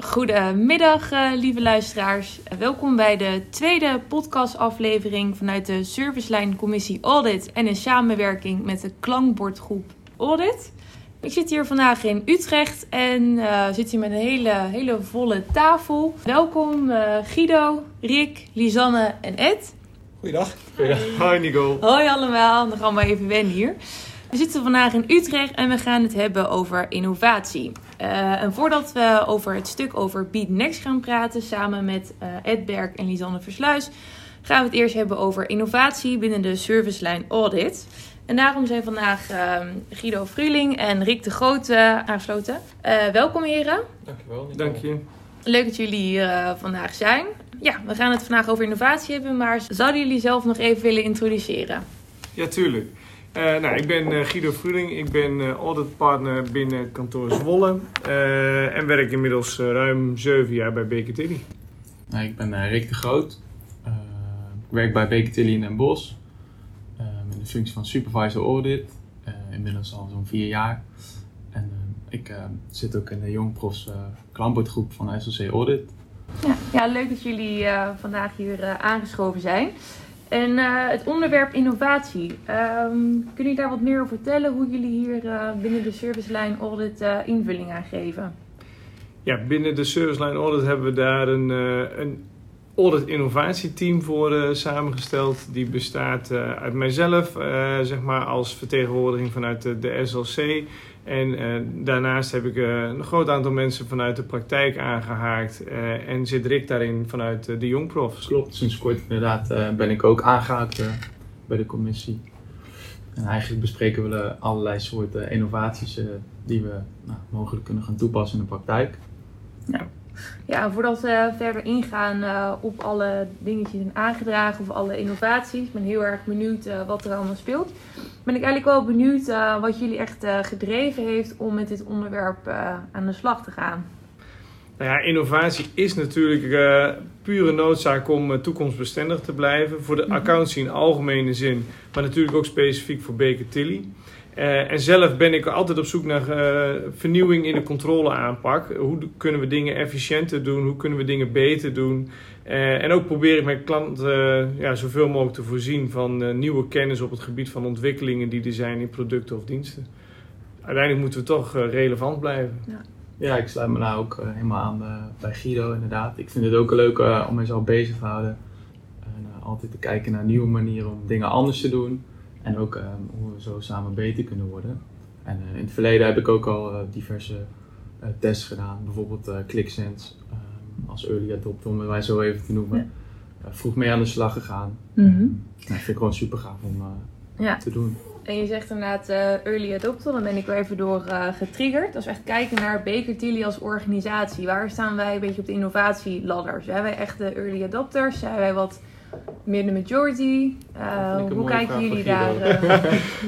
Goedemiddag, uh, lieve luisteraars. Welkom bij de tweede podcastaflevering vanuit de Servicelijn Commissie Audit en in samenwerking met de klankbordgroep Audit. Ik zit hier vandaag in Utrecht en uh, zit hier met een hele, hele volle tafel. Welkom uh, Guido, Rick, Lisanne en Ed. Goeiedag. Goeiedag. Hoi Nico. Hoi allemaal, dan gaan we even wennen hier. We zitten vandaag in Utrecht en we gaan het hebben over innovatie. Uh, en voordat we over het stuk over Beat Next gaan praten, samen met uh, Ed Berg en Lisanne Versluis, gaan we het eerst hebben over innovatie binnen de servicelijn Audit. En daarom zijn vandaag uh, Guido Fruling en Rick de Groot aangesloten. welkom heren. Dankjewel. Nico. Dank je. Leuk dat jullie hier vandaag zijn. Ja, we gaan het vandaag over innovatie hebben, maar zouden jullie zelf nog even willen introduceren? Ja, tuurlijk. Uh, nou, ik ben uh, Guido Fruling, ik ben uh, auditpartner binnen kantoor Zwolle en werk inmiddels ruim 7 jaar bij Baker Tilly. Nou, ik ben Rick de Groot, ik werk bij Baker Tilly in Den Bosch in de functie van supervisor audit, inmiddels al zo'n 4 jaar. En ik zit ook in de Jongprofs klankbordgroep van SLC Audit. Ja, ja, leuk dat jullie vandaag hier aangeschoven zijn. En uh, het onderwerp innovatie. Um, kunnen jullie daar wat meer over vertellen hoe jullie hier uh, binnen de servicelijn audit uh, invulling aan geven? Ja, binnen de servicelijn audit hebben we daar een, een audit innovatieteam voor samengesteld. Die bestaat uit mijzelf, zeg maar als vertegenwoordiging vanuit de, de SLC. En uh, daarnaast heb ik uh, een groot aantal mensen vanuit de praktijk aangehaakt. Uh, en zit Rick daarin vanuit de Jongprofs. Klopt, sinds kort inderdaad ben ik ook aangehaakt bij de commissie. En eigenlijk bespreken we allerlei soorten innovaties die we nou, mogelijk kunnen gaan toepassen in de praktijk. Ja. Ja, voordat we verder ingaan uh, op alle dingetjes en aangedragen of alle innovaties, ik ben heel erg benieuwd uh, wat er allemaal speelt. Ben ik eigenlijk wel benieuwd uh, wat jullie echt gedreven heeft om met dit onderwerp aan de slag te gaan. Nou ja, innovatie is natuurlijk pure noodzaak om toekomstbestendig te blijven. Voor de -hmm. accountancy in algemene zin, maar natuurlijk ook specifiek voor Baker Tilly. Uh, en zelf ben ik altijd op zoek naar uh, vernieuwing in de controleaanpak. Hoe kunnen we dingen efficiënter doen? Hoe kunnen we dingen beter doen? Uh, en ook probeer ik mijn klanten ja, zoveel mogelijk te voorzien van nieuwe kennis op het gebied van ontwikkelingen die er zijn in producten of diensten. Uiteindelijk moeten we toch relevant blijven. Ja. ja, ik sluit me nou ook helemaal aan bij Guido inderdaad. Ik vind het ook leuk om mezelf bezig te houden. En altijd te kijken naar nieuwe manieren om dingen anders te doen. En ook um, hoe we zo samen beter kunnen worden. En uh, in het verleden heb ik ook al uh, diverse uh, tests gedaan. Bijvoorbeeld ClickSense um, als early adopter, om het wij zo even te noemen. Ja. vroeg mee aan de slag gegaan. Mm -hmm. dat vind ik gewoon super gaaf om ja. te doen. En je zegt inderdaad early adopter, dan ben ik wel even door getriggerd. Als we echt kijken naar Baker Tilly als organisatie, waar staan wij een beetje op de innovatieladder? Zijn wij echt de early adopters? Zijn wij wat meer de majority? Uh, hoe kijken jullie daar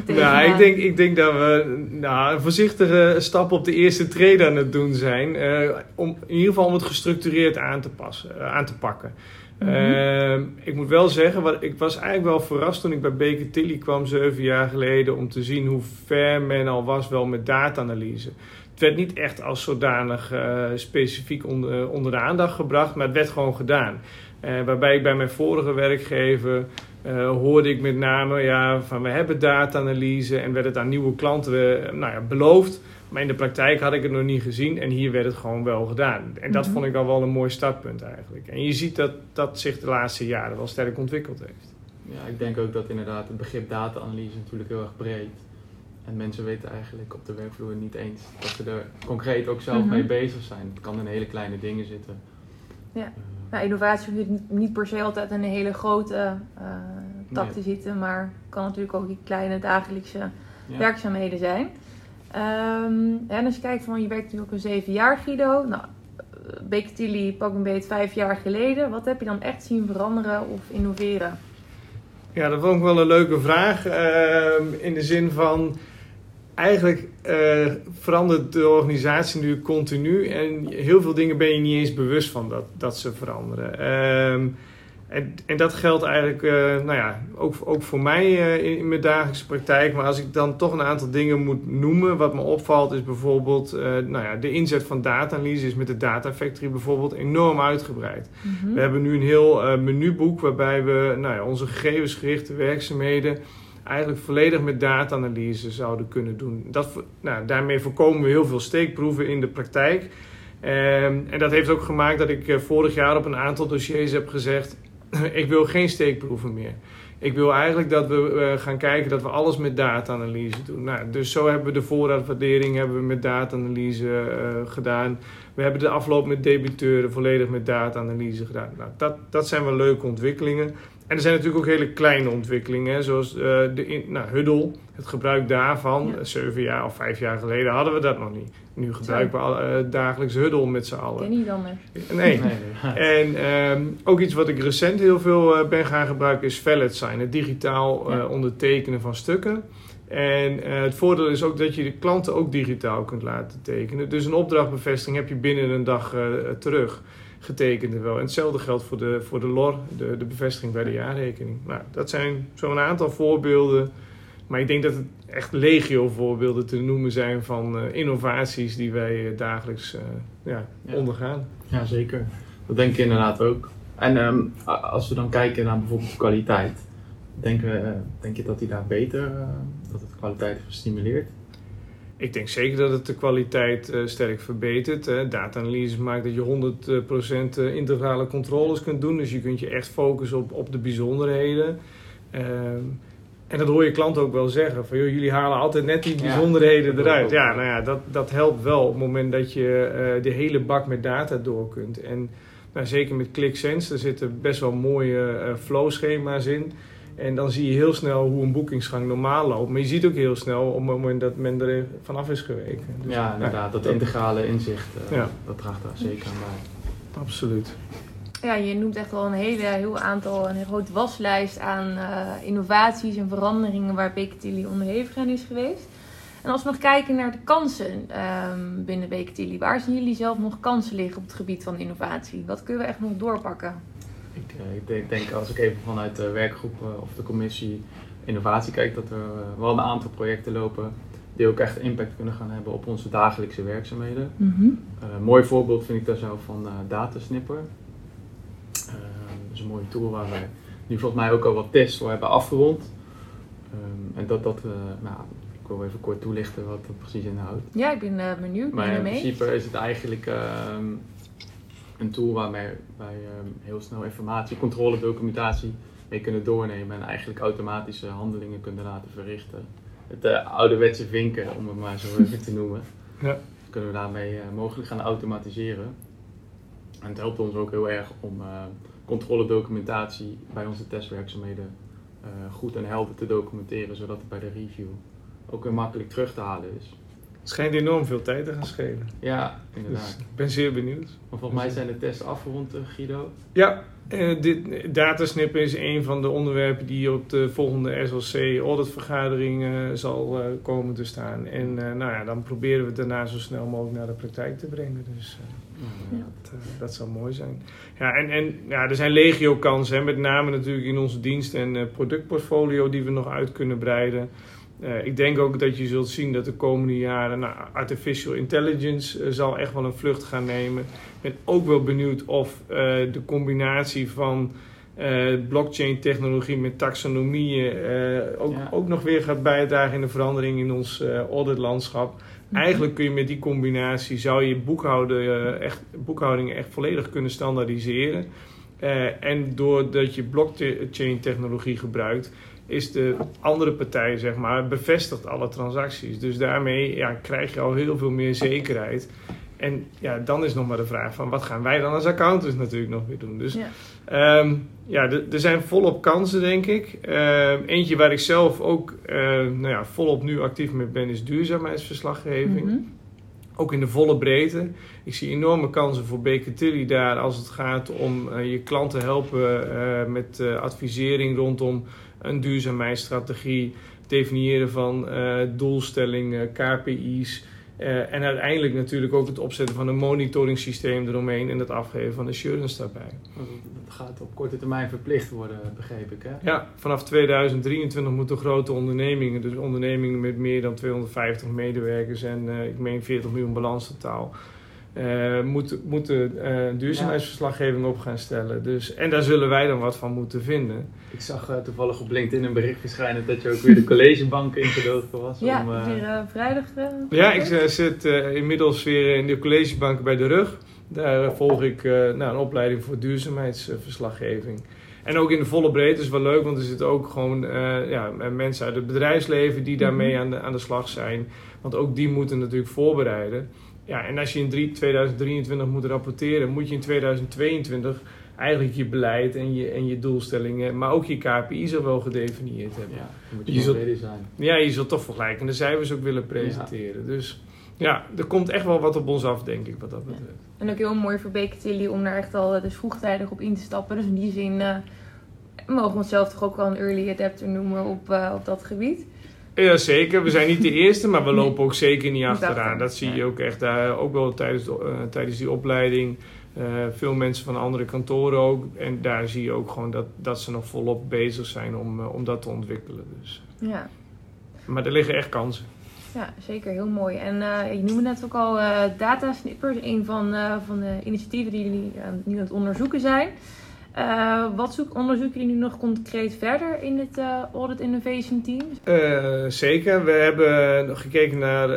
uh, Nou, ik denk, ik denk dat we nou, een voorzichtige stap op de eerste trede aan het doen zijn. Uh, om, in ieder geval om het gestructureerd aan te, passen, aan te pakken. Mm -hmm. ik moet wel zeggen, wat, ik was eigenlijk wel verrast toen ik bij Baker Tilly kwam zeven jaar geleden om te zien hoe ver men al was wel met data-analyse. Het werd niet echt als zodanig specifiek onder, onder de aandacht gebracht, maar het werd gewoon gedaan. Uh, waarbij ik bij mijn vorige werkgever uh, hoorde ik met name ja, van we hebben data-analyse en werd het aan nieuwe klanten uh, nou ja, beloofd. Maar in de praktijk had ik het nog niet gezien en hier werd het gewoon wel gedaan. En dat mm -hmm. vond ik al wel een mooi startpunt eigenlijk. En je ziet dat dat zich de laatste jaren wel sterk ontwikkeld heeft. Ja, ik denk ook dat inderdaad het begrip data-analyse natuurlijk heel erg breed. En mensen weten eigenlijk op de werkvloer niet eens dat ze er concreet ook zelf mm -hmm. mee bezig zijn. Het kan in hele kleine dingen zitten. Ja. Nou, innovatie hoeft niet per se altijd in een hele grote uh, tak nee. te zitten, maar kan natuurlijk ook die kleine dagelijkse ja. werkzaamheden zijn. Um, en als je kijkt van je werkt natuurlijk al zeven jaar, Guido. Nou, Baker Tilly pak een beetje vijf jaar geleden. Wat heb je dan echt zien veranderen of innoveren? Ja, dat vond ik wel een leuke vraag. Uh, in de zin van eigenlijk uh, verandert de organisatie nu continu en heel veel dingen ben je niet eens bewust van dat, dat ze veranderen. Um, En, en dat geldt eigenlijk uh, nou ja, ook, ook voor mij uh, in, in, mijn dagelijkse praktijk. Maar als ik dan toch een aantal dingen moet noemen, wat me opvalt, is bijvoorbeeld nou ja, de inzet van data-analyse is met de Data Factory bijvoorbeeld enorm uitgebreid. Mm -hmm. We hebben nu een heel menuboek waarbij we nou ja, onze gegevensgerichte werkzaamheden eigenlijk volledig met data-analyse zouden kunnen doen. Dat, nou, daarmee voorkomen we heel veel steekproeven in de praktijk. Um, en dat heeft ook gemaakt dat ik vorig jaar op een aantal dossiers heb gezegd ik wil geen steekproeven meer. Ik wil eigenlijk dat we uh, gaan kijken dat we alles met data-analyse doen. Nou, dus zo hebben we de voorraadwaardering hebben we met data-analyse uh, gedaan. We hebben de afloop met debiteuren volledig met data-analyse gedaan. Nou, dat, dat zijn wel leuke ontwikkelingen. En er zijn natuurlijk ook hele kleine ontwikkelingen, hè, zoals uh, de in, nou, Huddle, het gebruik daarvan. Ja. Zeven jaar of vijf jaar geleden hadden we dat nog niet. Nu gebruiken we al, uh, dagelijks Huddle met z'n allen. Ken niet anders. Nee. nee. En um, ook iets wat ik recent heel veel uh, ben gaan gebruiken is Valid Sign, het digitaal ja. ondertekenen van stukken. En het voordeel is ook dat je de klanten ook digitaal kunt laten tekenen. Dus een opdrachtbevestiging heb je binnen een dag terug getekend wel. En hetzelfde geldt voor de, voor de LOR, de, de bevestiging bij de jaarrekening. Nou, dat zijn zo'n aantal voorbeelden. Maar ik denk dat het echt legio voorbeelden te noemen zijn van uh, innovaties die wij uh, dagelijks uh, ja, ja. ondergaan. Ja, zeker. Dat denk ik inderdaad ook. En um, als we dan kijken naar bijvoorbeeld kwaliteit, denk, we, denk je dat die daar beter, dat het kwaliteit stimuleert? Ik denk zeker dat het de kwaliteit uh, sterk verbetert. Data-analyse maakt dat je 100% uh, integrale controles kunt doen. Dus je kunt je echt focussen op, op de bijzonderheden. Uh, en dat hoor je klant ook wel zeggen. Van, joh, jullie halen altijd net die bijzonderheden ja, eruit. Ja, nou ja, dat, dat helpt wel op het moment dat je uh, de hele bak met data door kunt. En nou, zeker met ClickSense, er zitten best wel mooie flow-schema's in. En dan zie je heel snel hoe een boekingsgang normaal loopt. Maar je ziet ook heel snel op het moment dat men er vanaf is geweken. Dus, ja, inderdaad. Dat integrale inzicht, uh, ja. dat draagt daar zeker aan bij. Absoluut. Ja, je noemt echt wel een hele, heel aantal, een grote waslijst aan uh, innovaties en veranderingen waar Beketilly onderhevig aan is geweest. En als we nog kijken naar de kansen um, binnen Beketilly, waar zien jullie zelf nog kansen liggen op het gebied van innovatie? Wat kunnen we echt nog doorpakken? Ik, uh, ik denk, als ik even vanuit de werkgroep uh, of de commissie innovatie kijk, dat er wel een aantal projecten lopen die ook echt impact kunnen gaan hebben op onze dagelijkse werkzaamheden. Mm -hmm. mooi voorbeeld vind ik daar zelf van Datasnipper is een mooie tool waar we nu volgens mij ook al wat tests voor hebben afgerond. Um, en dat, dat uh, nou, ik wil even kort toelichten wat dat precies inhoudt. Ja, ik ben uh, benieuwd. Maar in principe is het eigenlijk um, een tool waarmee wij um, heel snel informatie, controle, documentatie mee kunnen doornemen en eigenlijk automatische handelingen kunnen laten verrichten. Het uh, ouderwetse vinken, om het maar zo even te noemen. Ja. Kunnen we daarmee mogelijk gaan automatiseren. En het helpt ons ook heel erg om controledocumentatie bij onze testwerkzaamheden goed en helder te documenteren, zodat het bij de review ook weer makkelijk terug te halen is. Het schijnt enorm veel tijd te gaan schelen. Ja, inderdaad. Dus ik ben zeer benieuwd. Maar volgens mij zijn de tests afgerond, uh, Guido. Ja, uh, dit, datasnippen is een van de onderwerpen die op de volgende SLC auditvergadering uh, zal komen te staan. En nou ja, dan proberen we het daarna zo snel mogelijk naar de praktijk te brengen. Dus ja. dat, dat zou mooi zijn. Ja, en, en ja, er zijn legio kansen, met name natuurlijk in onze dienst- en productportfolio die we nog uit kunnen breiden. Uh, ik denk ook dat je zult zien dat de komende jaren nou, artificial intelligence uh, zal echt wel een vlucht gaan nemen. Ik ben ook wel benieuwd of uh, de combinatie van blockchain technologie met taxonomieën ook, ja. ook nog weer gaat bijdragen in de verandering in ons auditlandschap. Mm-hmm. Eigenlijk kun je met die combinatie zou je boekhouden, echt, boekhouding echt volledig kunnen standaardiseren. en doordat je blockchain technologie gebruikt, is de andere partij, zeg maar, bevestigt alle transacties. Dus daarmee ja, krijg je al heel veel meer zekerheid. En ja, dan is nog maar de vraag van wat gaan wij dan als accountants natuurlijk nog weer doen. Dus ja, um, ja er zijn volop kansen, denk ik. Uh, eentje waar ik zelf ook uh, nou ja, volop nu actief mee ben, is duurzaamheidsverslaggeving. Mm -hmm. Ook in de volle breedte. Ik zie enorme kansen voor Baker daar als het gaat om uh, je klanten helpen eh, met advisering rondom een duurzaamheidsstrategie, definiëren van uh, doelstellingen, KPI's. Eh, en uiteindelijk natuurlijk ook het opzetten van een monitoringssysteem eromheen en het afgeven van assurance daarbij. Dat gaat op korte termijn verplicht worden, begreep ik. Hè? Ja, vanaf 2023 moeten grote ondernemingen, dus ondernemingen met meer dan 250 medewerkers en ik meen 40 miljoen balans totaal, uh, moeten, moeten uh, duurzaamheidsverslaggeving op gaan stellen. Dus, en daar zullen wij dan wat van moeten vinden. Ik zag uh, toevallig op LinkedIn een bericht verschijnen dat je ook weer de collegebank ingedoken was. Ja, om, weer vrijdag. ja, ik zit inmiddels weer in de collegebank bij de rug. Daar volg ik nou, een opleiding voor duurzaamheidsverslaggeving. En ook in de volle breedte is wel leuk, want er zitten ook gewoon ja, mensen uit het bedrijfsleven die daarmee aan de, aan de slag zijn. Want ook die moeten natuurlijk voorbereiden. Ja, en als je in 2023 moet rapporteren, moet je in 2022 eigenlijk je beleid en je, en je doelstellingen, maar ook je KPI's al wel gedefinieerd hebben. Ja, moet je, je zult, zijn. Ja, je zult toch vergelijkende cijfers ook willen presenteren. Dus ja, er komt echt wel wat op ons af, denk ik, wat dat betreft. Ja. En ook heel mooi voor Beketilly om daar echt al dus vroegtijdig op in te stappen. Dus in die zin uh, mogen we onszelf toch ook wel een early adapter noemen op, uh, op dat gebied. Ja, zeker. We zijn niet de eerste, maar we lopen ook zeker niet achteraan. Dat zie je ook echt daar, ook wel tijdens, uh, tijdens die opleiding. Uh, veel mensen van andere kantoren ook. En daar zie je ook gewoon dat, dat ze nog volop bezig zijn om, uh, om dat te ontwikkelen. Dus. Ja. Maar er liggen echt kansen. Ja, zeker. Heel mooi. En je noemde net ook al Data Snippers, een van, van de initiatieven die jullie nu aan het onderzoeken zijn. Uh, wat zoek, onderzoeken jullie nu nog concreet verder in het uh, Audit Innovation Team? Uh, zeker. We hebben nog gekeken naar,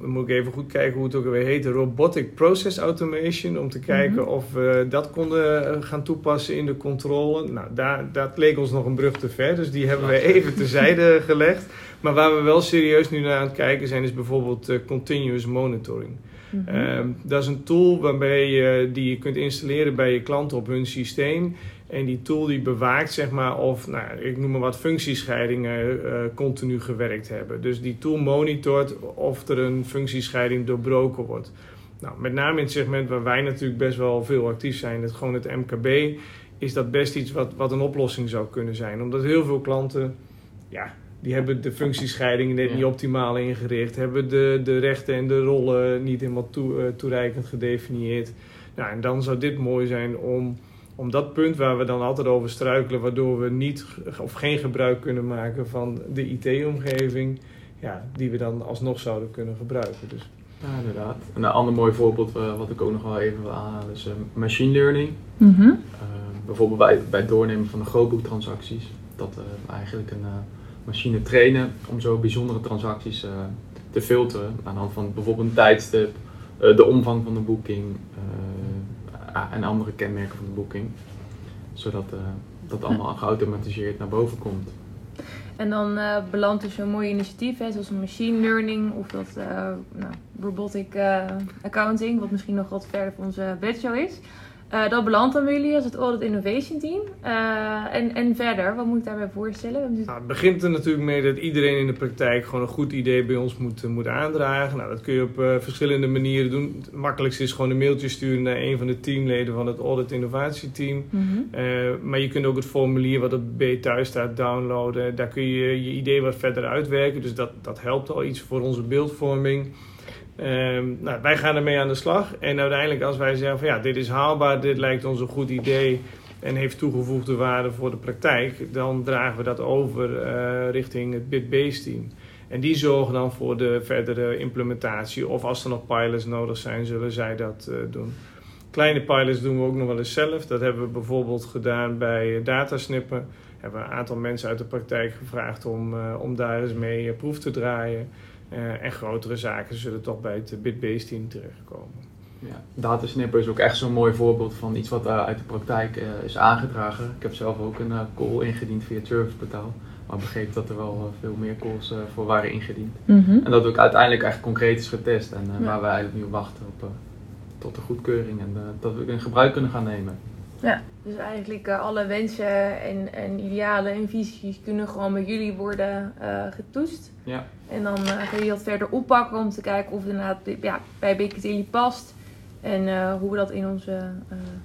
moet ik even goed kijken hoe het ook weer heet, Robotic Process Automation. Om te kijken mm -hmm. of we dat konden gaan toepassen in de controle. Nou, daar, dat leek ons nog een brug te ver, dus die hebben we even terzijde gelegd. Maar waar we wel serieus nu naar aan het kijken zijn, is bijvoorbeeld continuous monitoring. Mm -hmm. um, dat is een tool waarbij je, die je kunt installeren bij je klanten op hun systeem. En die tool die bewaakt zeg maar of, nou, ik noem maar wat, functiescheidingen uh, continu gewerkt hebben. Dus die tool monitort of er een functiescheiding doorbroken wordt. Nou, met name in het segment waar wij natuurlijk best wel veel actief zijn, het, gewoon het MKB, is dat best iets wat, wat een oplossing zou kunnen zijn. Omdat heel veel klanten, ja, die hebben de functiescheidingen net ja. niet optimaal ingericht, hebben de, de rechten en de rollen niet helemaal toe, uh, toereikend gedefinieerd. Nou, en dan zou dit mooi zijn om, om dat punt waar we dan altijd over struikelen, waardoor we niet of geen gebruik kunnen maken van de IT-omgeving, ja, die we dan alsnog zouden kunnen gebruiken. Dus. Ja, inderdaad. En een ander mooi voorbeeld uh, wat ik ook nog wel even wil aanhalen is uh, machine learning. Mm -hmm. bijvoorbeeld bij, bij het doornemen van de grootboektransacties. Dat eigenlijk een machine trainen om zo bijzondere transacties uh, te filteren aan de hand van bijvoorbeeld een tijdstip, uh, de omvang van de boeking uh, en andere kenmerken van de boeking. Zodat dat allemaal geautomatiseerd naar boven komt. En dan belandt dus zo'n mooi initiatief, hè, zoals machine learning of dat nou, robotic accounting, wat misschien nog wat verder van onze bedshow is. Uh, dat belandt dan bij jullie als het Audit Innovation Team. Uh, en, en verder, wat moet ik daarbij voorstellen? Nou, het begint er natuurlijk mee dat iedereen in de praktijk gewoon een goed idee bij ons moet, moet aandragen. Nou, dat kun je op uh, verschillende manieren doen. Het makkelijkste is gewoon een mailtje sturen naar een van de teamleden van het Audit Innovatie Team. Mm -hmm. maar je kunt ook het formulier wat op B thuis staat downloaden. Daar kun je je idee wat verder uitwerken. Dus dat, dat helpt al iets voor onze beeldvorming. Um, nou, wij gaan ermee aan de slag. En uiteindelijk als wij zeggen van ja, dit is haalbaar, dit lijkt ons een goed idee en heeft toegevoegde waarde voor de praktijk, dan dragen we dat over uh, richting het BitBase team. En die zorgen dan voor de verdere implementatie. Of als er nog pilots nodig zijn, zullen zij dat uh, doen. Kleine pilots doen we ook nog wel eens zelf. Dat hebben we bijvoorbeeld gedaan bij datasnippen. Hebben we een aantal mensen uit de praktijk gevraagd om, om daar eens mee proef te draaien. Uh, en grotere zaken zullen toch bij het BitBase team terechtkomen. Ja, datasnipper is ook echt zo'n mooi voorbeeld van iets wat uh, uit de praktijk uh, is aangedragen. Ik heb zelf ook een call ingediend via het serviceportaal. Maar begreep dat er wel veel meer calls voor waren ingediend. Mm -hmm. En dat ook uiteindelijk echt concreet is getest. En ja. waar we eigenlijk nu wachten op tot de goedkeuring. En dat we het in gebruik kunnen gaan nemen. Ja, dus eigenlijk uh, alle wensen en, en idealen en visies kunnen gewoon bij jullie worden uh, getoetst. Ja. En dan uh, ga je dat verder oppakken om te kijken of het inderdaad ja, bij Biketili past. En uh, hoe we dat in ons uh,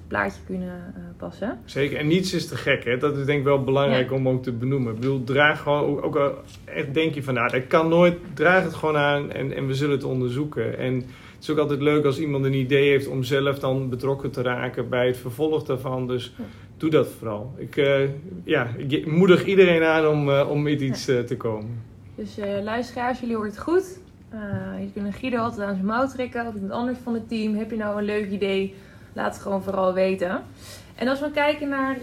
plaatje kunnen passen. Zeker, en niets is te gek. Hè? Dat is denk ik wel belangrijk ja. om ook te benoemen. Ik bedoel, draag gewoon, ook, ook echt denk je van, nou, dat kan nooit. Draag het gewoon aan en, en we zullen het onderzoeken. En het is ook altijd leuk als iemand een idee heeft om zelf dan betrokken te raken bij het vervolg daarvan. Dus doe dat vooral. Ik, uh, ja, ik moedig iedereen aan om, uh, om met iets uh, te komen. Dus luisteraars, jullie horen het goed. je kunt Guido altijd aan zijn mouw trekken of iemand anders van het team. Heb je nou een leuk idee? Laat het gewoon vooral weten. En als we kijken naar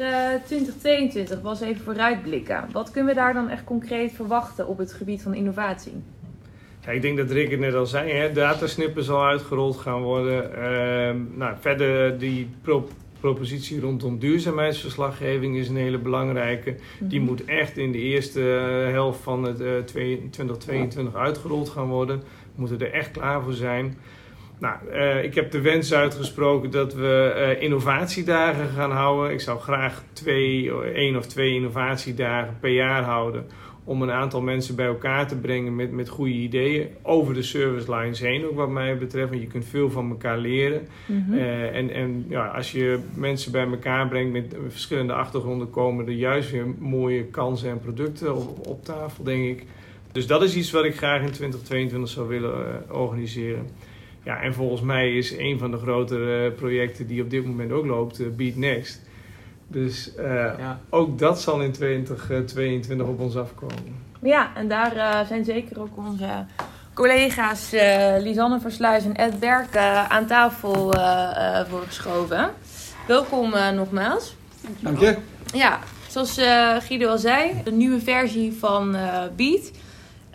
2022, was even vooruitblikken. Wat kunnen we daar dan echt concreet verwachten op het gebied van innovatie? Ja, ik denk dat Rick het net al zei, hè, datasnippen zal uitgerold gaan worden. Uh, nou, verder die pro propositie rondom duurzaamheidsverslaggeving is een hele belangrijke. Mm -hmm. Die moet echt in de eerste helft van het uh, 2022 ja. uitgerold gaan worden. We moeten er echt klaar voor zijn. Nou, uh, ik heb de wens uitgesproken dat we uh, innovatiedagen gaan houden. Ik zou graag twee, één of twee innovatiedagen per jaar houden om een aantal mensen bij elkaar te brengen met, met goede ideeën over de service lines heen, ook wat mij betreft. Want je kunt veel van elkaar leren. Mm -hmm. uh, en en ja, als je mensen bij elkaar brengt met verschillende achtergronden, komen er juist weer mooie kansen en producten op, op tafel, denk ik. Dus dat is iets wat ik graag in 2022 zou willen uh, organiseren. Ja, en volgens mij is een van de grotere projecten die op dit moment ook loopt, uh, Beat Next. Dus uh, ja. ook dat zal in 2022 op ons afkomen. Ja, en daar uh, zijn zeker ook onze collega's uh, Lisanne Versluis en Ed Berk aan tafel voor geschoven. Welkom nogmaals. Dank je. Ja, zoals Guido al zei, de nieuwe versie van Beat.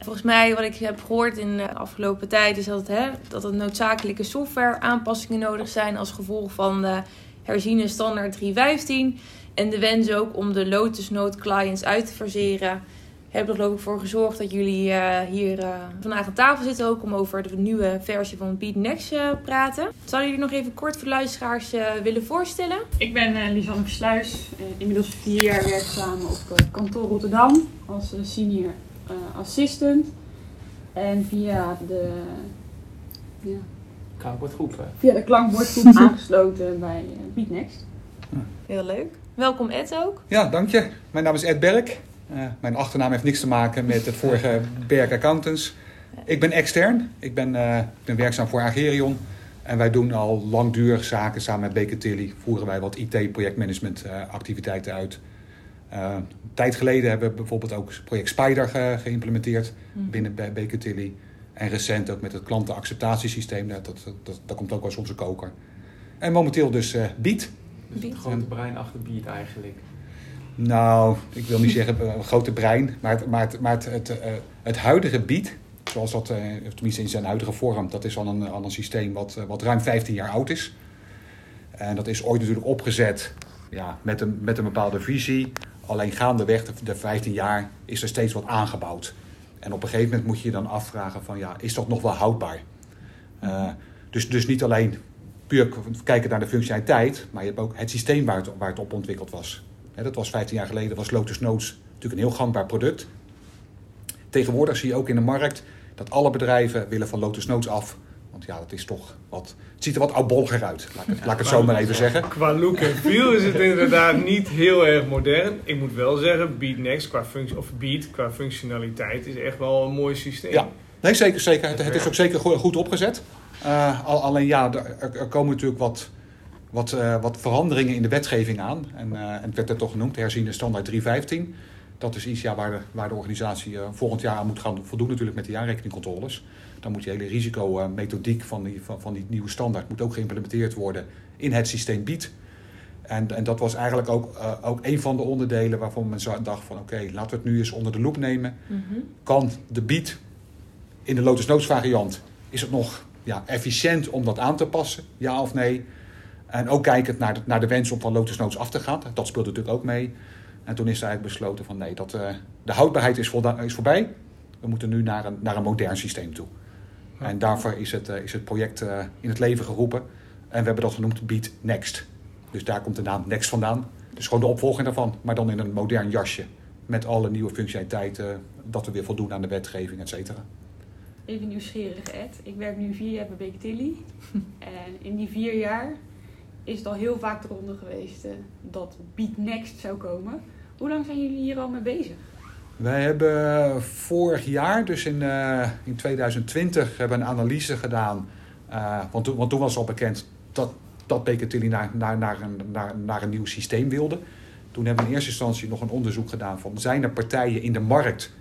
Volgens mij, wat ik heb gehoord in de afgelopen tijd, is dat, het, hè, dat er noodzakelijke software aanpassingen nodig zijn als gevolg van de herziene standaard 315. En de wens ook om de Lotus Note clients uit te verseren. Heb er geloof ik voor gezorgd dat jullie uh, hier uh, vandaag aan tafel zitten ook om over de nieuwe versie van Beat Next te uh, praten. Zouden jullie nog even kort voor luisteraars willen voorstellen? Ik ben Lisanne Versluis, inmiddels vier jaar werkzaam op kantoor Rotterdam als senior assistant. En via de klankbordgroep. Via de klankbordgroep aangesloten bij BeatNext. Heel leuk. Welkom Ed ook. Ja, dank je. Mijn naam is Ed Berk. Uh, mijn achternaam heeft niks te maken met het vorige Berk Accountants. Ik ben extern. Ik ben, uh, ik ben werkzaam voor Agerion. En wij doen al langdurig zaken samen met Baker Tilly. Voeren wij wat IT-projectmanagement activiteiten uit. een tijd geleden hebben we bijvoorbeeld ook het project Spider ge geïmplementeerd mm. binnen bij Baker Tilly. En recent ook met het klantenacceptatiesysteem. Dat, dat, dat, dat komt ook als onze koker. En momenteel dus uh, Beat. Dus het brein achter Beat eigenlijk. Nou, ik wil niet zeggen een grote brein. Maar het, maar het, maar het, het, uh, het huidige Beat, zoals dat, uh, tenminste in zijn huidige vorm, dat is al een, al een systeem wat, uh, wat ruim 15 jaar oud is. En dat is ooit natuurlijk opgezet ja, met, een, met een bepaalde visie. Alleen gaandeweg de, de 15 jaar is er steeds wat aangebouwd. En op een gegeven moment moet je je dan afvragen van ja, is dat nog wel houdbaar? Uh, dus, dus niet alleen puur kijken naar de functionaliteit, maar je hebt ook het systeem waar het, waar het op ontwikkeld was. Dat was 15 jaar geleden, was Lotus Notes natuurlijk een heel gangbaar product. Tegenwoordig zie je ook in de markt dat alle bedrijven willen van Lotus Notes af. Want ja, dat is toch wat. Het ziet er wat oudbolger uit, laat ik het, ja, laat ik het zo maar even zeggen. Qua look en feel is het inderdaad niet heel erg modern. Ik moet wel zeggen, Beat Next qua functie, of Beat qua functionaliteit is echt wel een mooi systeem. Ja, nee, zeker. zeker. Het, het is ook zeker goed opgezet. Uh, alleen ja, er, er, komen natuurlijk wat, wat, uh, wat veranderingen in de wetgeving aan. En, uh, en het werd er toch genoemd, herziende standaard 315. Dat is iets ja, waar, de, waar de organisatie volgend jaar aan moet gaan voldoen natuurlijk met die aanrekeningcontroles. Dan moet die hele risicomethodiek van die, van, van die nieuwe standaard moet ook geïmplementeerd worden in het systeem BIED. En, en dat was eigenlijk ook, uh, ook een van de onderdelen waarvan men dacht van oké, okay, laten we het nu eens onder de loep nemen. Mm -hmm. Kan de BIED in de Lotus Notes variant, is het nog ja, efficiënt om dat aan te passen, ja of nee? En ook kijkend naar de, naar de wens om van Lotus Notes af te gaan, dat speelde natuurlijk ook mee. En toen is er eigenlijk besloten van nee, dat, uh, de houdbaarheid is, is voorbij. We moeten nu naar een, naar een modern systeem toe. En daarvoor is het, uh, is het project uh, in het leven geroepen. En we hebben dat genoemd Beat Next. Dus daar komt de naam Next vandaan. Dus gewoon de opvolging daarvan, maar dan in een modern jasje. Met alle nieuwe functionaliteiten, dat we weer voldoen aan de wetgeving, et cetera. even nieuwsgierig Ed. Ik werk nu vier jaar bij Baker Tilly. en in die vier jaar is het al heel vaak de ronde geweest eh, dat Beat Next zou komen. Hoe lang zijn jullie hier al mee bezig? Wij hebben vorig jaar, dus in, eh, in 2020, hebben een analyse gedaan. Eh, want, want toen was al bekend dat, dat naar, naar, naar, een, naar, naar een nieuw systeem wilde. Toen hebben we in eerste instantie nog een onderzoek gedaan van... zijn er partijen in de markt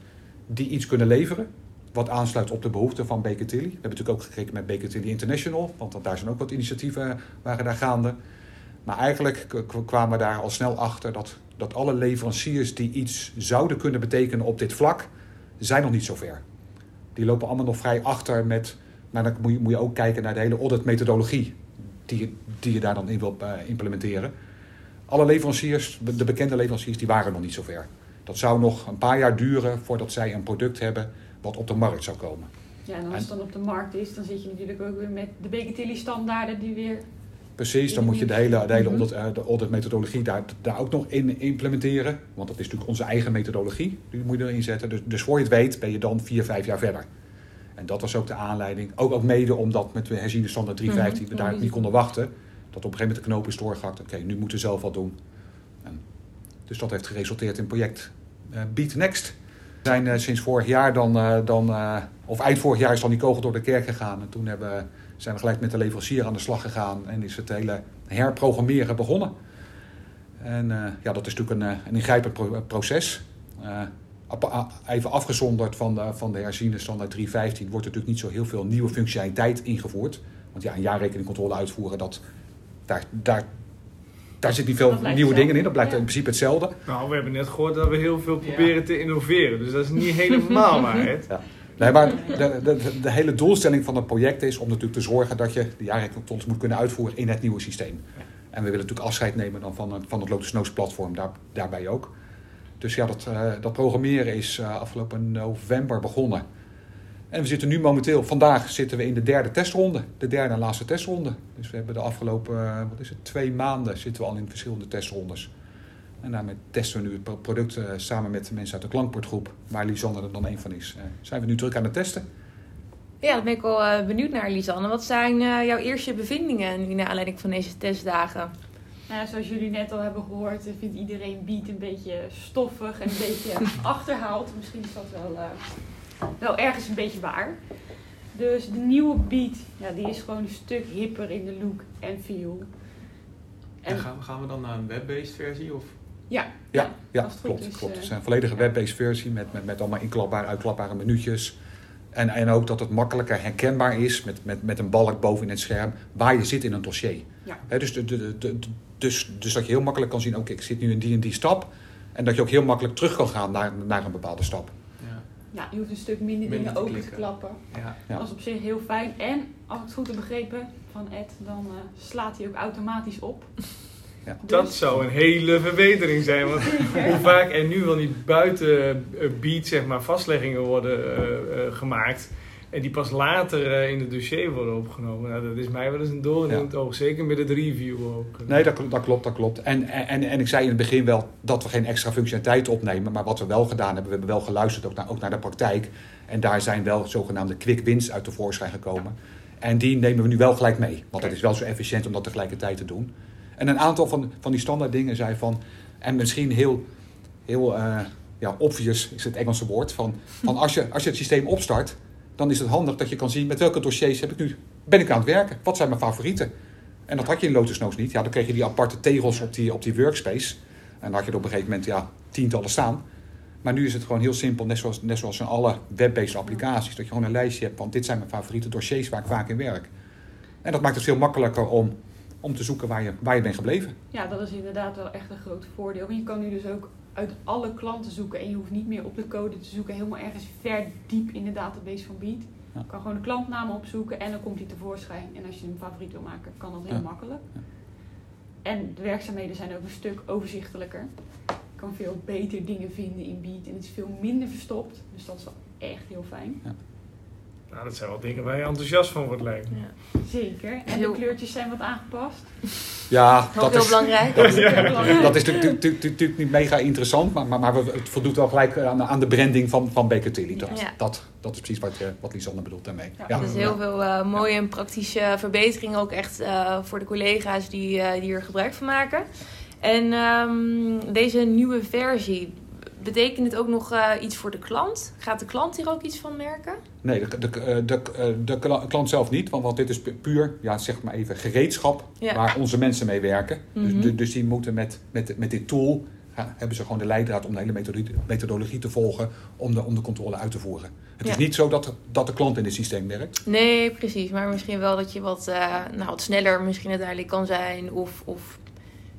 die iets kunnen leveren... wat aansluit op de behoeften van Baker Tilly. We hebben natuurlijk ook gekeken met Baker Tilly International... want daar zijn ook wat initiatieven waren daar gaande. Maar eigenlijk kwamen we daar al snel achter dat, dat alle leveranciers die iets zouden kunnen betekenen op dit vlak, zijn nog niet zo ver. Die lopen allemaal nog vrij achter met, maar dan moet je, moet je ook kijken naar de hele auditmethodologie die, je- die je daar dan in wil eh, implementeren. Alle leveranciers, de bekende leveranciers, die waren nog niet zo ver. Dat zou nog een paar jaar duren voordat zij een product hebben wat op de markt zou komen. Ja, en als het dan op de markt is, dan zit je natuurlijk ook weer met de Baker Tilly standaarden die weer... Precies, dan moet je de hele, de hele Mhm. audit, de auditmethodologie daar, daar ook nog in implementeren. Want dat is natuurlijk onze eigen methodologie, die moet je erin zetten. Dus, dus voor je het weet ben je dan vier, vijf jaar verder. En dat was ook de aanleiding. Ook, ook mede omdat met de herziende standaard 315 we Mhm. daar niet konden wachten. Dat op een gegeven moment de knoop is doorgehakt. Oké, nu moeten we zelf wat doen. En, dus dat heeft geresulteerd in project eh, Beat Next. We zijn eh, sinds vorig jaar dan, eh, dan of eind vorig jaar is dan die kogel door de kerk gegaan. En toen hebben, zijn we gelijk met de leverancier aan de slag gegaan en is het hele herprogrammeren begonnen. En eh, ja, dat is natuurlijk een, eh, een ingrijpend pro- proces. Eh, a- even afgezonderd van de, van de herziende standaard 315 wordt er natuurlijk niet zo heel veel nieuwe functionaliteit ingevoerd. Want ja, een jaarrekeningcontrole uitvoeren, dat, daar, daar, daar zit niet veel nieuwe dingen in. Dat blijft Ja. in principe hetzelfde. Nou, we hebben net gehoord dat we heel veel Ja. proberen te innoveren. Dus dat is niet helemaal waar. Nee, maar de, hele doelstelling van het project is om natuurlijk te zorgen dat je de jaarrekeningcontroles moet kunnen uitvoeren in het nieuwe systeem. En we willen natuurlijk afscheid nemen dan van, het- van het Lotus Notes platform, daar, daarbij ook. Dus ja, dat, eh, dat programmeren is eh, afgelopen november begonnen. En we zitten nu momenteel, vandaag zitten we in de derde testronde. De derde en laatste testronde. Dus we hebben de afgelopen, eh, wat is het, twee maanden zitten we al in verschillende testrondes. En daarmee testen we nu het pro- product eh, samen met de mensen uit de klankbordgroep, waar Lisanne er dan een van is. eh, zijn we nu druk aan het testen. Ja, daar ben ik wel eh, benieuwd naar, Lisanne. Wat zijn eh, jouw eerste bevindingen nu naar aanleiding van deze testdagen? Nou ja, zoals jullie net al hebben gehoord, eh, vindt iedereen beat een beetje stoffig en een beetje achterhaald. Misschien is dat wel, eh, wel ergens een beetje waar. Dus de nieuwe beat, ja, die is gewoon een stuk hipper in de look en feel. En gaan, we- gaan we dan naar een web-based versie? Of? Ja, Ja, ja klopt. is, klopt. eh, Het is een volledige web-based versie met, met, met allemaal inklapbare, uitklapbare minuutjes. En, en ook dat het makkelijker herkenbaar is met, met, met een balk boven in het scherm waar je zit in een dossier. Ja. Hè, dus, de, de, dus, dus dat je heel makkelijk kan zien, oké, ik zit nu in die en die stap. En dat je ook heel makkelijk terug kan gaan naar, naar een bepaalde stap. Ja. ja, je hoeft een stuk minder, Minder dingen open te klappen. Ja. Ja. Dat is op zich heel fijn. En als ik het goed heb begrepen van Ed, dan eh, slaat hij ook automatisch op. Ja. Dus- Dat zou een hele verbetering zijn. Want hoe vaak er nu wel niet buiten eh, beat zeg maar, vastleggingen worden eh, eh, gemaakt. En die pas later eh, in het dossier worden opgenomen. Nou, dat is mij wel eens een doorn in Ja. het oog. Zeker met het review ook. Nee, dat, dat klopt, dat klopt. En, en, en ik zei in het begin wel dat we geen extra functionaliteit opnemen. Maar wat we wel gedaan hebben, we hebben wel geluisterd ook naar, ook naar de praktijk. En daar zijn wel zogenaamde quick wins uit tevoorschijn gekomen. En die nemen we nu wel gelijk mee. Want het is wel zo efficiënt om dat tegelijkertijd te doen. En een aantal van, van die standaard dingen zei van... En misschien heel, heel eh, ja, obvious is het Engelse woord. Van, van als, je, als je het systeem opstart, dan is het handig dat je kan zien... met welke dossiers heb ik nu, ben ik aan het werken? Wat zijn mijn favorieten? En dat had je in Lotus Notes niet. Ja, dan kreeg je die aparte tegels op die, op die workspace. En dan had je er op een gegeven moment ja, tientallen staan. Maar nu is het gewoon heel simpel, net zoals, net zoals in alle web-based applicaties. Dat je gewoon een lijstje hebt van dit zijn mijn favoriete dossiers waar ik vaak in werk. En dat maakt het veel makkelijker om, om te zoeken waar je, waar je bent gebleven. Ja, dat is inderdaad wel echt een groot voordeel. Want je kan nu dus ook uit alle klanten zoeken en je hoeft niet meer op de code te zoeken, helemaal ergens ver diep in de database van Beat. Ja. Je kan gewoon de klantnaam opzoeken en dan komt hij tevoorschijn. En als je een favoriet wil maken, kan dat heel Ja. makkelijk. Ja. En de werkzaamheden zijn ook een stuk overzichtelijker. Je kan veel beter dingen vinden in Beat en het is veel minder verstopt. Dus dat is wel echt heel fijn. Nou, dat zijn wel dingen waar je enthousiast van wordt, lijkt me. Zeker. En de kleurtjes zijn wat aangepast. Ja, dat heel is, belangrijk. Dat is heel belangrijk. dat is natuurlijk- niet mega interessant, maar, maar, maar we- het voldoet wel gelijk aan, aan de branding van, van Baker Tilly. Dat, Ja. dat, dat is precies wat, eh, wat Lisanne bedoelt daarmee. Ja, Ja. Dus heel veel eh, mooie en praktische verbeteringen ook echt eh, voor de collega's die, eh, die er gebruik van maken. En ehm, deze nieuwe versie, betekent het ook nog eh, iets voor de klant? Gaat de klant hier ook iets van merken? Nee, de, de, eh, de, eh, de kla- klant zelf niet, want, want dit is pu- puur, ja, zeg maar even, gereedschap Ja. waar onze mensen mee werken. Mhm. dus, dus, dus die moeten met, met, met dit tool, ja, hebben ze gewoon de leidraad om de hele methodologie, methodologie te volgen om de, om de controle uit te voeren. Het Ja. is niet zo dat, dat de klant in het systeem werkt. Nee, precies. Maar misschien wel dat je wat, eh, nou, wat sneller misschien uiteindelijk kan zijn. Of, of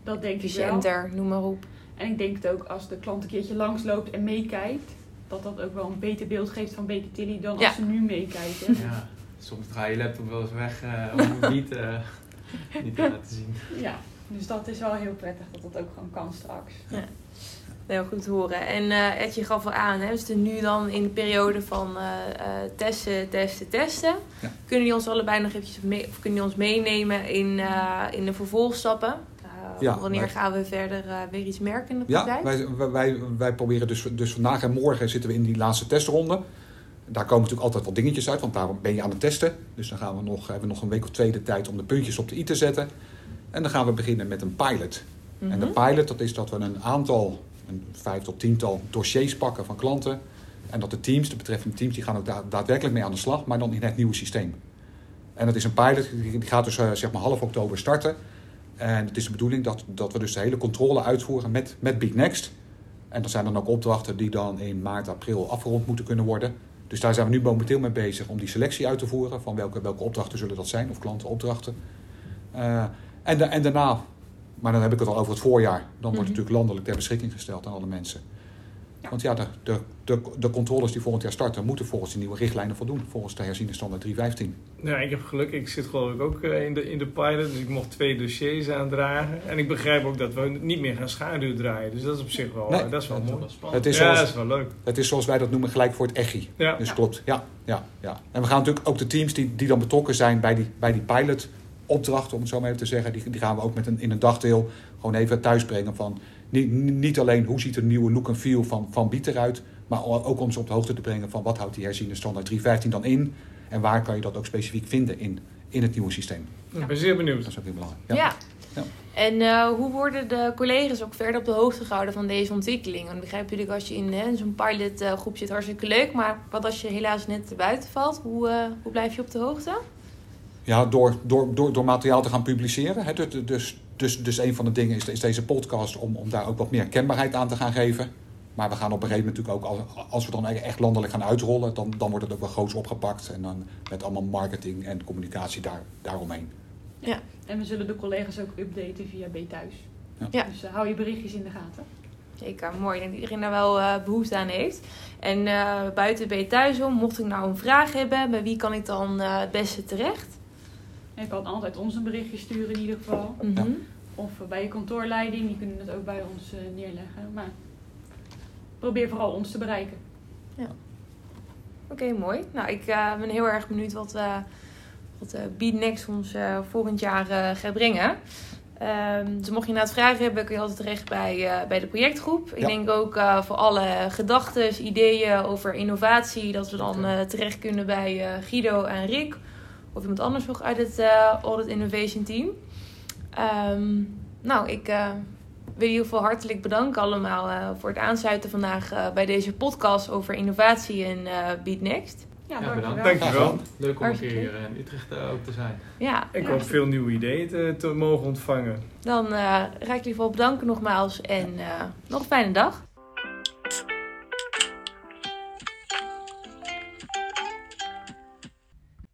Dat denk ik wel. efficiënter, noem maar op. En ik denk het ook als de klant een keertje langsloopt en meekijkt, dat dat ook wel een beter beeld geeft van Baker Tilly dan Ja. als ze nu meekijken. Ja, soms ga je laptop wel eens weg eh, om het niet, eh, niet te laten zien. Ja, dus dat is wel heel prettig dat dat ook gewoon kan straks. Heel goed te horen. En eh Ed, je gaf al aan, hè, we zitten nu dan in de periode van eh, eh, testen, testen, testen. Ja. Kunnen die ons allebei nog eventjes mee, of kunnen die ons meenemen in, eh, in de vervolgstappen? Ja, wanneer wij- gaan we verder eh, weer iets merken in de Ja, praktijk? wij, wij- wij, wij proberen dus, dus vandaag en morgen zitten we in die laatste testronde. Daar komen natuurlijk altijd wat dingetjes uit, want daar ben je aan het testen. Dus dan gaan we nog, hebben we nog een week of twee de tijd om de puntjes op de i te zetten. En dan gaan we beginnen met een pilot. En de Mhm. pilot, dat is dat we een aantal, een vijf tot tiental dossiers pakken van klanten. En dat de teams, de betreffende teams, die gaan ook da- daadwerkelijk mee aan de slag, maar dan in het nieuwe systeem. En dat is een pilot, die die gaat dus eh, zeg maar half oktober starten. En het is de bedoeling dat, dat we dus de hele controle uitvoeren met, met Big Next. En dat zijn dan ook opdrachten die dan in maart, april afgerond moeten kunnen worden. Dus daar zijn we nu momenteel mee bezig om die selectie uit te voeren. Van welke, welke opdrachten zullen dat zijn, of klantenopdrachten. Eh, en, en daarna, maar dan heb ik het al over het voorjaar. Dan wordt Mhm. het natuurlijk landelijk ter beschikking gesteld aan alle mensen. Ja. Want ja, de, de, de, de controles die volgend jaar starten, moeten volgens de nieuwe richtlijnen voldoen. Volgens de herziene standaard 315. Ja, ik heb geluk. Ik zit geloof ik ook eh, in de, in de pilot. Dus ik mocht twee dossiers aandragen. En ik begrijp ook dat we niet meer gaan schaduw draaien. Dus dat is op zich wel, Nee. eh, dat is wel Dat is mooi. wel spannend. Het is, ja, zoals, dat is wel leuk. het is zoals wij dat noemen gelijk voor het EGI. Ja. Dus Ja. klopt, ja, ja, ja. En we gaan natuurlijk ook de teams die, die dan betrokken zijn bij die, bij die pilot-opdracht, om het zo maar even te zeggen, die, die gaan we ook met een, in een dagdeel gewoon even thuisbrengen van niet, niet alleen hoe ziet de nieuwe look en feel van, van Biet eruit, maar ook om ze op de hoogte te brengen van wat houdt die herziene standaard 315 dan in en waar kan je dat ook specifiek vinden in, in het nieuwe systeem. Ik ben zeer benieuwd. Dat is ook heel belangrijk. Ja. Ja. En eh, hoe worden de collega's ook verder op de hoogte gehouden van deze ontwikkeling? Want ik begrijp natuurlijk als je in hè, zo'n pilotgroep zit hartstikke leuk. Maar wat als je helaas net buiten valt? Hoe, eh, hoe blijf je op de hoogte? Ja, door, door, door, door materiaal te gaan publiceren. Hè. Dus, dus, dus, dus een van de dingen is, is deze podcast om, om daar ook wat meer kenbaarheid aan te gaan geven. Maar we gaan op een gegeven moment natuurlijk ook, als, als we dan echt landelijk gaan uitrollen, dan, dan wordt het ook wel groots opgepakt. En dan met allemaal marketing en communicatie daar, daaromheen. En we zullen de collega's ook updaten via B thuis. Ja. Ja. Dus eh, hou je berichtjes in de gaten. Zeker, mooi. Ik denk dat iedereen daar wel eh, behoefte aan heeft. En eh, buiten ben je thuis om. Mocht ik nou een vraag hebben, bij wie kan ik dan eh, het beste terecht? En je kan altijd ons een berichtje sturen in ieder geval. Mhm. Of bij je kantoorleiding, die kunnen het ook bij ons eh, neerleggen. Maar probeer vooral ons te bereiken. Oké, mooi. Nou, ik eh, ben heel erg benieuwd wat, eh wat eh Next ons eh, volgend jaar eh, gaat brengen. Ehm, dus mocht je inderdaad vragen hebben, kun je altijd terecht bij, eh, bij de projectgroep. Ik Ja. denk ook eh, voor alle gedachten, ideeën over innovatie, dat we dan eh, terecht kunnen bij eh, Guido en Rick. Of iemand anders nog uit het eh, Audit Innovation Team. Ehm, nou, ik eh, wil in ieder geval hartelijk bedanken allemaal eh, voor het aansluiten vandaag eh, bij deze podcast over innovatie en eh Beat Next. Ja, Ja, dankjewel. bedankt. Dankjewel. Leuk om een Hartstikke keer hier in Utrecht ook te zijn. Ja, Ik Ja. hoop veel nieuwe ideeën te, te mogen ontvangen. dan eh, ga ik je ieder geval bedanken nogmaals en eh, nog een fijne dag.